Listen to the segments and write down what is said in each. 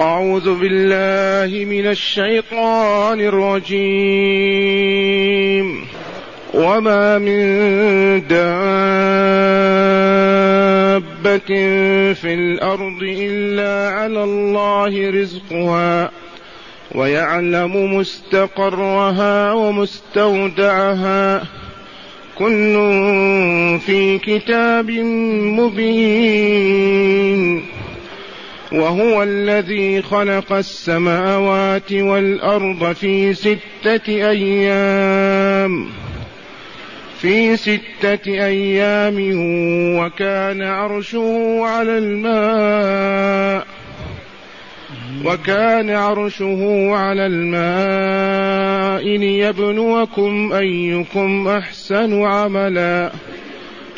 أعوذ بالله من الشيطان الرجيم. وما من دابة في الأرض إلا على الله رزقها ويعلم مستقرها ومستودعها. كل في كتاب مبين. وهو الذي خلق السماوات والأرض في ستة أيام. في ستة أيام وكان عرشه على الماء. وكان عرشه على الماء ليبلوكم أيكم أحسن عملا.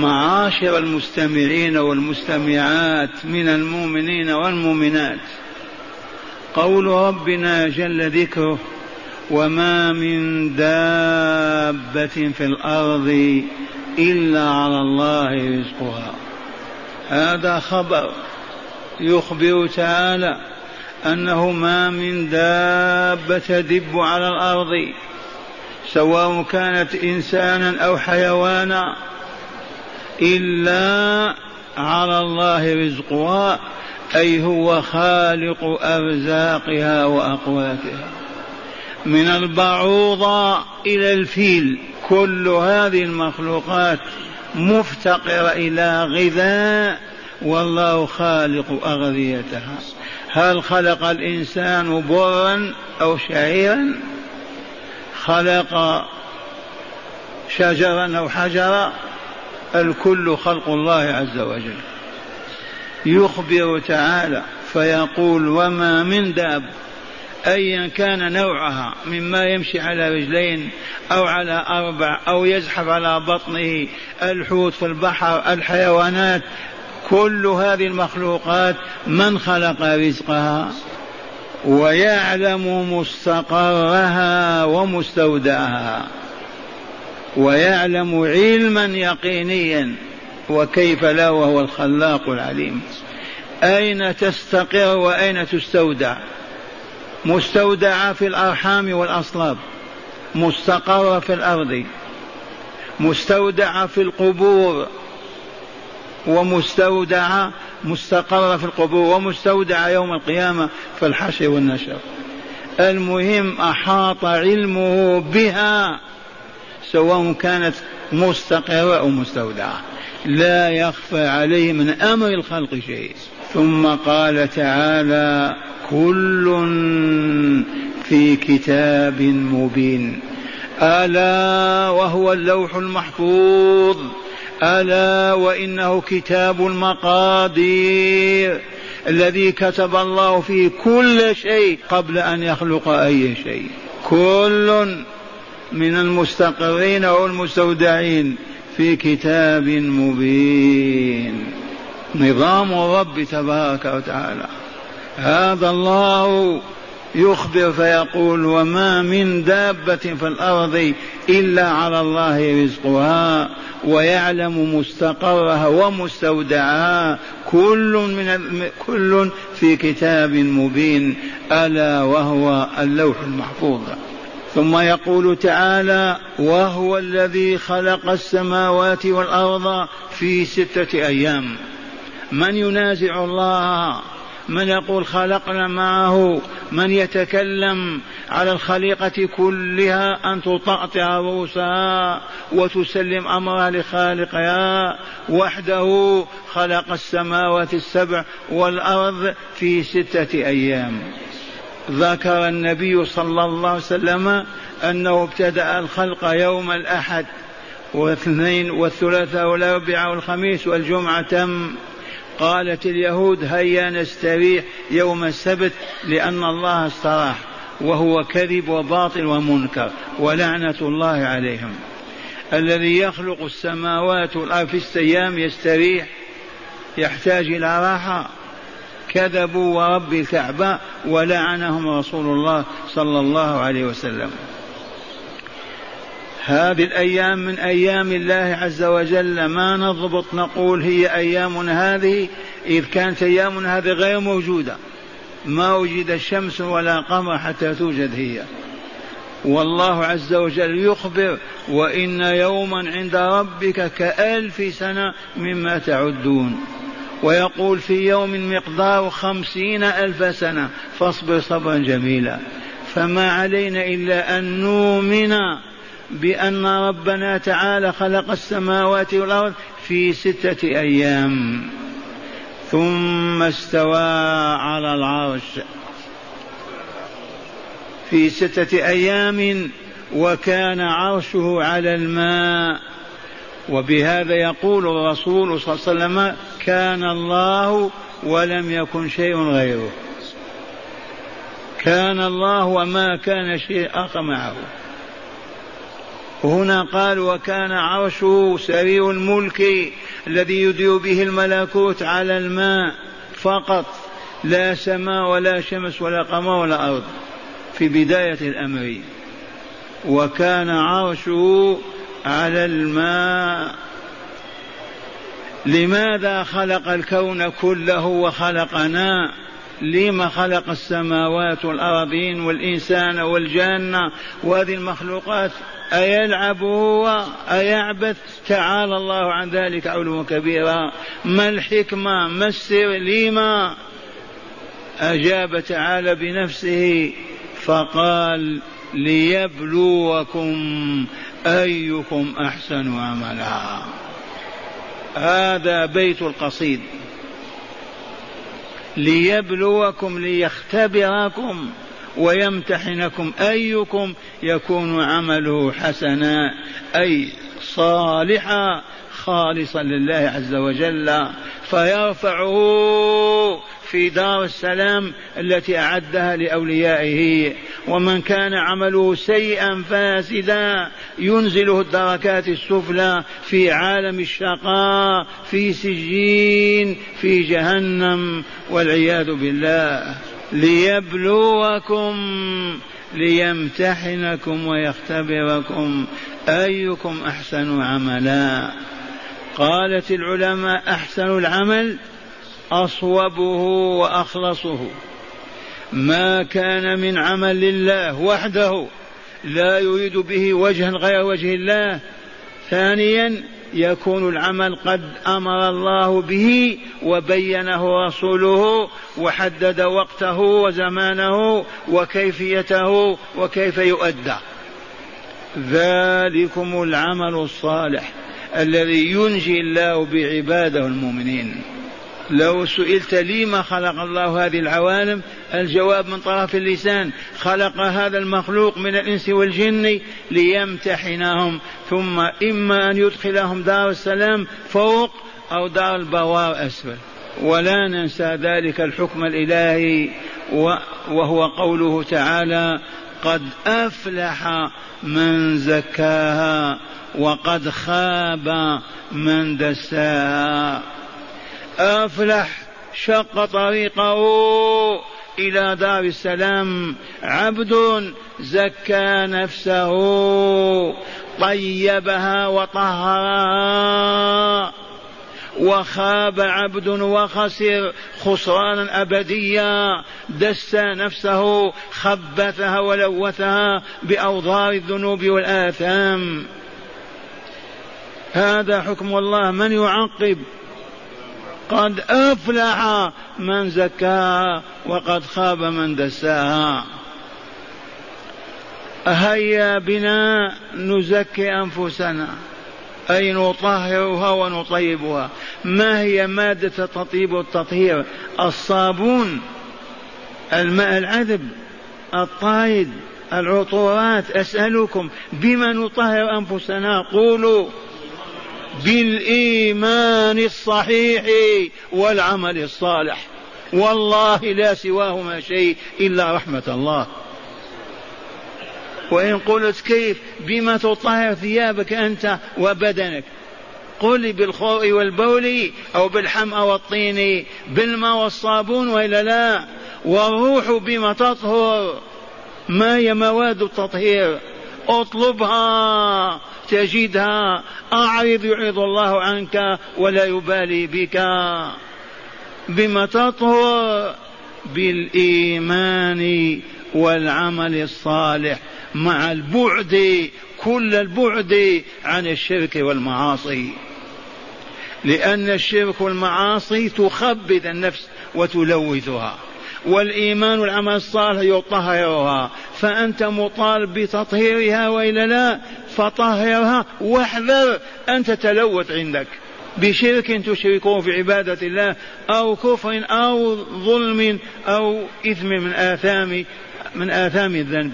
معاشر المستمعين والمستمعات من المؤمنين والمؤمنات. قول ربنا جل ذكره وما من دابة في الأرض إلا على الله رزقها. هذا خبر يخبر تعالى أنه ما من دابة تدب على الأرض سواء كانت إنسانا أو حيوانا. إلا على الله رزقها أي هو خالق أرزاقها وأقواتها. من البعوضة إلى الفيل كل هذه المخلوقات مفتقرة إلى غذاء والله خالق أغذيتها. هل خلق الإنسان برا أو شعيرا؟ خلق شجرا أو حجرا؟ الكل خلق الله عز وجل. يخبر تعالى فيقول وما من داب. أيا كان نوعها مما يمشي على رجلين أو على أربع أو يزحف على بطنه الحوت في البحر الحيوانات كل هذه المخلوقات من خلق رزقها؟ ويعلم مستقرها ومستودعها. ويعلم علما يقينيا وكيف لا وهو الخلاق العليم. أين تستقر وأين تستودع؟ مستودعة في الأرحام والأصلاب مستقرة في الأرض مستودعة في القبور ومستودعة مستقرة في القبور ومستودعة يوم القيامة في الحشر والنشر. المهم أحاط علمه بها. سواء كانت مستقرة أو مستودعة. لا يخفى عليه من أمر الخلق شيء. ثم قال تعالى كل في كتاب مبين. ألا وهو اللوح المحفوظ. ألا وإنه كتاب المقادير. الذي كتب الله فيه كل شيء قبل أن يخلق أي شيء. كل من المستقرين والمستودعين في كتاب مبين. نظام الرب تبارك وتعالى. هذا الله يخبر فيقول وما من دابة في الأرض إلا على الله رزقها ويعلم مستقرها ومستودعها. كل من كل في كتاب مبين ألا وهو اللوح المحفوظ. ثم يقول تعالى وهو الذي خلق السماوات والأرض في ستة أيام. من ينازع الله؟ من يقول خلقنا معه؟ من يتكلم على الخليقة كلها؟ أن تطأطع رؤوسها وتسلم أمرها لخالقها. وحده خلق السماوات السبع والأرض في ستة أيام. ذكر النبي صلى الله عليه وسلم أنه ابتدأ الخلق يوم الأحد والاثنين والثلاثاء والأربعاء والخميس والجمعة. تم قالت اليهود هيا نستريح يوم السبت لأن الله استراح وهو كذب وباطل ومنكر ولعنة الله عليهم. الذي يخلق السماوات والأرض في السيام يستريح يحتاج إلى راحة. كذبوا ورب الكعبة ولعنهم رسول الله صلى الله عليه وسلم. هذه الأيام من أيام الله عز وجل ما نضبط نقول هي أيام هذه إذ كانت أيام هذه غير موجودة. ما وجد الشمس ولا قمر حتى توجد هي. والله عز وجل يخبر وإن يوما عند ربك كألف سنة مما تعدون. ويقول في يوم مقدار خمسين ألف سنة فاصبر صبرا جميلا. فما علينا إلا أن نؤمن بأن ربنا تعالى خلق السماوات والأرض في ستة أيام. ثم استوى على العرش في ستة أيام وكان عرشه على الماء. وبهذا يقول الرسول صلى الله عليه وسلم كان الله ولم يكن شيء غيره. كان الله وما كان شيء آخر معه. هنا قال وكان عرشه سريع الملك الذي يدير به الملكوت على الماء فقط لا سماء ولا شمس ولا قمر ولا أرض في بداية الأمر. وكان عرشه على الماء. لماذا خلق الكون كله وخلقنا؟ لما خلق السماوات والأرضين والإنسان والجنة وهذه المخلوقات؟ أيلعب هو؟ أيعبث؟ تعالى الله عن ذلك علوا كبيرا. ما الحكمة؟ ما السر؟ لما؟ أجاب تعالى بنفسه فقال ليبلوكم أيكم أحسن عملا؟ هذا بيت القصيد. ليبلوكم ليختبركم ويمتحنكم. أيكم يكون عمله حسنا أي صالحا خالصا لله عز وجل فيرفعه في دار السلام التي أعدها لأوليائه. ومن كان عمله سيئا فاسدا ينزله الدركات السفلى في عالم الشقاء في سجين في جهنم. والعياذ بالله ليبلوكم ليمتحنكم ويختبركم. أيكم أحسن عملا؟ قالت العلماء أحسن العمل أصوبه وأخلصه. ما كان من عمل لله وحده لا يريد به وجها غير وجه الله. ثانيا يكون العمل قد أمر الله به وبينه رسوله وحدد وقته وزمانه وكيفيته وكيف يؤدى. ذلكم العمل الصالح الذي ينجي الله بعباده المؤمنين. لو سئلت لما خلق الله هذه العوالم الجواب من طرف اللسان خلق هذا المخلوق من الإنس والجن ليمتحنهم ثم إما أن يدخلهم دار السلام فوق أو دار البوار اسفل ولا ننسى ذلك الحكم الإلهي وهو قوله تعالى قد أفلح من زكاها وقد خاب من دساها. أفلح شق طريقه إلى دار السلام. عبد زكى نفسه طيبها وطهرها وخاب عبد وخسر خسرانا أبديا. دس نفسه خبثها ولوثها باوضار الذنوب والآثام. هذا حكم الله. من يعقب؟ قد أفلح من زكاها وقد خاب من دساها هيا بنا نزكي أنفسنا. أي نطهرها ونطيبها. ما هي مادة التطيب والتطهير الصابون الماء العذب الطايد العطورات. أسألكم بما نطهر أنفسنا؟ قولوا. بالإيمان الصحيح والعمل الصالح. والله لا سواهما شيء إلا رحمة الله. وإن قلت كيف؟ بما تطهر ثيابك أنت وبدنك. قل بالخوء والبول أو بالحمأ والطين بالماء والصابون وإلا لا. والروح بما تطهر ما هي مواد التطهير؟ اطلبها تجدها. أعرض يعرض الله عنك ولا يبالي بك. بما تطهر بالإيمان والعمل الصالح مع البعد كل البعد عن الشرك والمعاصي. لأن الشرك والمعاصي تخبث النفس وتلوثها. والإيمان والعمل الصالح يطهرها. فأنت مطالب بتطهيرها وإلا لا فطهرها واحذر أن تتلوث عندك. بشرك تشركه في عبادة الله أو كفر أو ظلم أو إثم من آثام من آثام الذنب.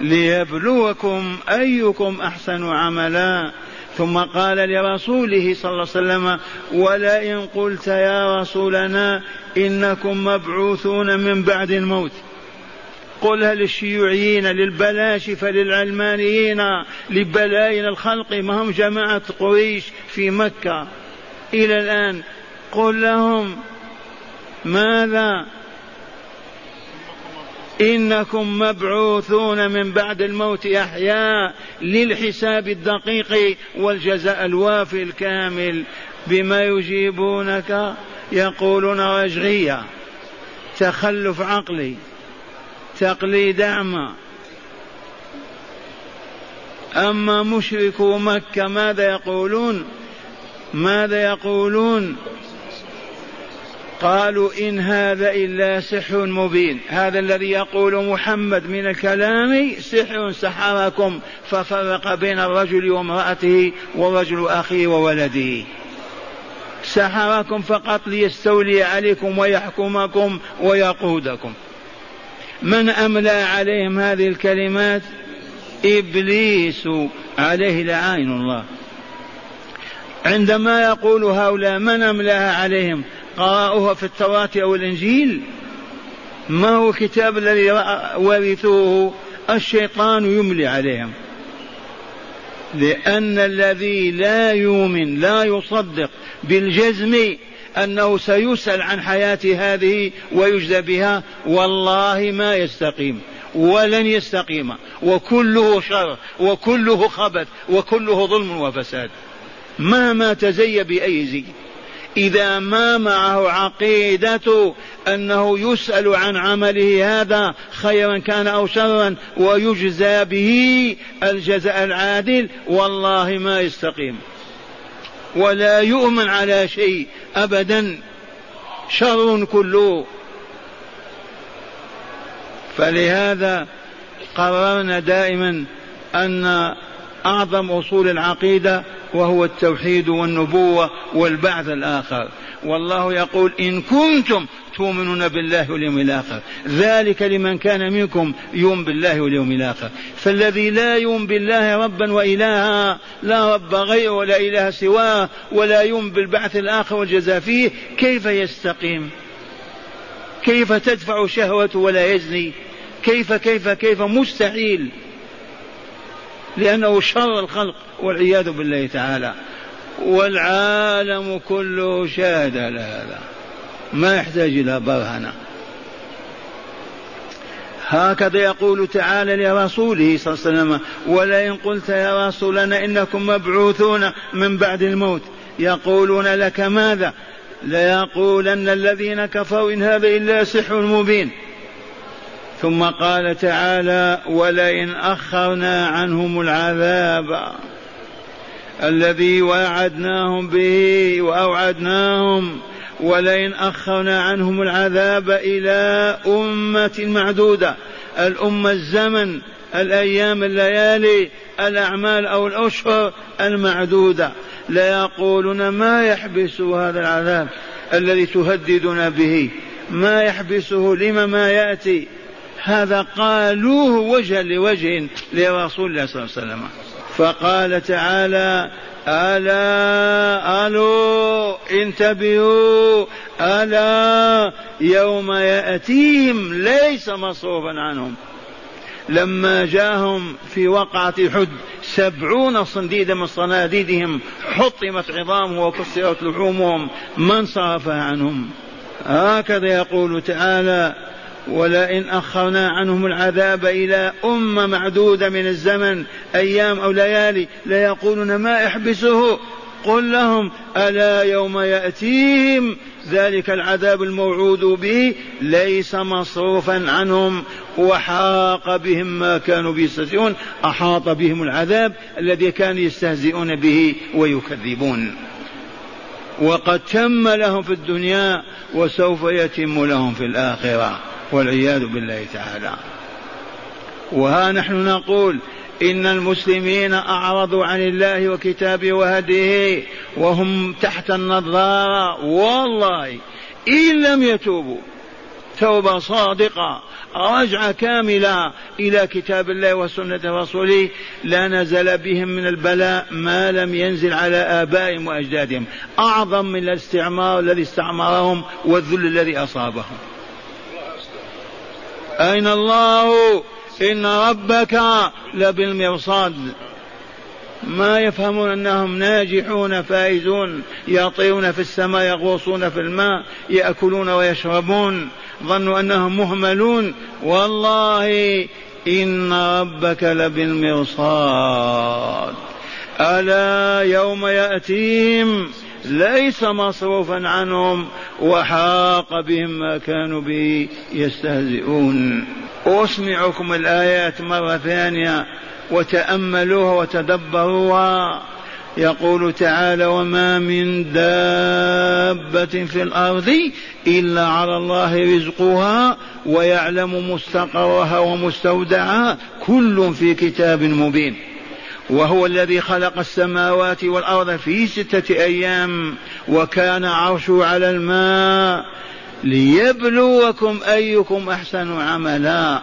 ليبلوكم أيكم أحسن عملا. ثم قال لرسوله صلى الله عليه وسلم ولئن قلت يا رسولنا إنكم مبعوثون من بعد الموت. قلها للشيوعيين للبلاشفة للعلمانيين لبلاين الخلق؟ ما هم جماعة قريش في مكة. إلى الآن قل لهم ماذا؟ إنكم مبعوثون من بعد الموت أحياء للحساب الدقيق والجزاء الوافي الكامل بما يجيبونك. يقولون رجعية تخلف عقلي تقليد أعمى أما مشركو مكة ماذا يقولون؟ ماذا يقولون؟ قالوا إن هذا إلا سحر مبين. هذا الذي يقول محمد من الكلام سحر سحركم ففرق بين الرجل وامرأته والرجل أخيه وولده. سحركم فقط ليستولي عليكم ويحكمكم ويقودكم. من أملى عليهم هذه الكلمات؟ إبليس. عليه لعين الله. عندما يقول هؤلاء من أملأها عليهم؟ قرأوها في التوراة أو الإنجيل؟ ما هو الكتاب الذي ورثوه؟ الشيطان يملي عليهم. لأن الذي لا يؤمن لا يصدق بالجزم أنه سيسأل عن حياته هذه ويجزى بها والله ما يستقيم ولن يستقيم وكله شر وكله خبث وكله ظلم وفساد. مهما تزي بأي زي. إذا ما معه عقيدة أنه يسأل عن عمله هذا خيرا كان أو شرا ويجزى به الجزاء العادل والله ما يستقيم. ولا يؤمن على شيء أبدا شر كله. فلهذا قررنا دائما أن أعظم أصول العقيدة وهو التوحيد والنبوة والبعث الآخر. والله يقول إن كنتم تؤمنون بالله واليوم الآخر. ذلك لمن كان منكم يؤمن بالله واليوم الآخر. فالذي لا يؤمن بالله ربا وإلها لا رب غيره ولا إله سواه ولا يؤمن بالبعث الآخر والجزاء فيه كيف يستقيم؟ كيف تدفع شهوته ولا يزني؟ كيف كيف كيف؟ مستحيل. لأنه شر الخلق والعياذ بالله تعالى. والعالم كله شاهد على هذا. ما يحتاج إلى برهنة. هكذا يقول تعالى لرسوله صلى الله عليه وسلم ولئن قلت يا رسولنا إنكم مبعوثون من بعد الموت يقولون لك ماذا؟ ليقولن الذين كفروا إن هذا إلا سحر مبين. ثم قال تعالى ولئن أخرنا عنهم العذاب الذي وعدناهم به وأوعدناهم ولئن أخرنا عنهم العذاب إلى أمة معدودة الأمة الزمن الأيام الليالي الأعمال أو الأشهر المعدودة ليقولون ما يحبس هذا العذاب الذي تهددنا به ما يحبسه لما ما يأتي هذا قالوه وجها لوجه لرسول الله صلى الله عليه وسلم. فقال تعالى ألا ألو انتبهوا ألا يوم يأتيهم ليس مصروفا عنهم. لما جاءهم في وقعة حد سبعون صنديدا من صناديدهم حطمت عظامهم وكسرت لحومهم من صرفها عنهم؟ هكذا يقول تعالى ولئن أخرنا عنهم العذاب إلى أمة معدودة من الزمن أيام أو ليالي ليقولون ما يحبسه قل لهم ألا يوم يأتيهم؟ ذلك العذاب الموعود به ليس مصروفا عنهم. وحاق بهم ما كانوا به يستهزئون. أحاط بهم العذاب الذي كانوا يستهزئون به ويكذبون. وقد تم لهم في الدنيا وسوف يتم لهم في الآخرة. والعياذ بالله تعالى. وها نحن نقول إن المسلمين أعرضوا عن الله وكتابه وهديه وهم تحت النظارة. والله إن لم يتوبوا توبة صادقة رجعة كاملة إلى كتاب الله وسنة رسوله لا نزل بهم من البلاء ما لم ينزل على آبائهم وأجدادهم. أعظم من الاستعمار الذي استعمرهم والذل الذي أصابهم. أين الله؟ إن ربك لبالمرصاد. ما يفهمون أنهم ناجحون فائزون يطيرون في السماء يغوصون في الماء يأكلون ويشربون. ظنوا أنهم مهملون. والله إن ربك لبالمرصاد. ألا يوم يأتيهم ليس مصروفا عنهم وحاق بهم ما كانوا به يستهزئون. أسمعكم الآيات مرة ثانية وتأملوها وتدبروها. يقول تعالى وما من دابة في الأرض إلا على الله رزقها ويعلم مستقرها ومستودعها. كل في كتاب مبين. وهو الذي خلق السماوات والأرض في ستة أيام وكان عرشه على الماء ليبلوكم أيكم أحسن عملا.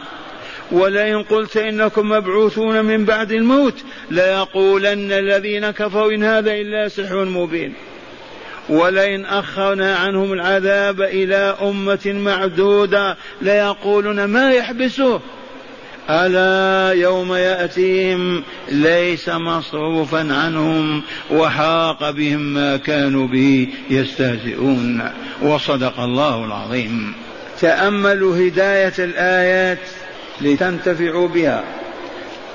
ولئن قلت إنكم مبعوثون من بعد الموت ليقولن الذين كفروا إن هذا إلا سحر مبين. ولئن أخرنا عنهم العذاب إلى أمة معدودة ليقولون ما يحبسه. ألا يوم يأتيهم ليس مصروفا عنهم وحاق بهم ما كانوا به يستهزئون وصدق الله العظيم. تأملوا هداية الآيات لتنتفعوا بها.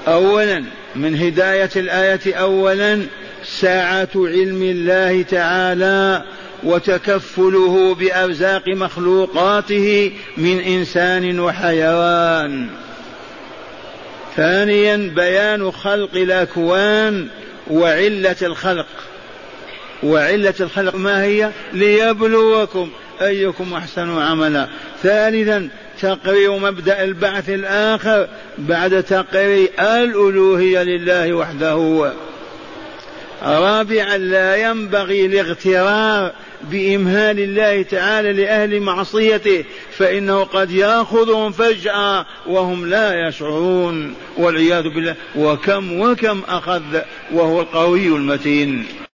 أولا من هداية الآية أولا ساعة علم الله تعالى وتكفله بأرزاق مخلوقاته من إنسان وحيوان. ثانيا بيان خلق الأكوان وعلة الخلق. وعلة الخلق ما هي؟ ليبلوكم أيكم أحسن عملا. ثالثا تقرير مبدأ البعث الآخر بعد تقرير الألوهية لله وحده. رابعا لا ينبغي الاغترار بإمهال الله تعالى لأهل معصيته فإنه قد يأخذهم فجأة وهم لا يشعرون والعياذ بالله وكم وكم أخذ وهو القوي المتين.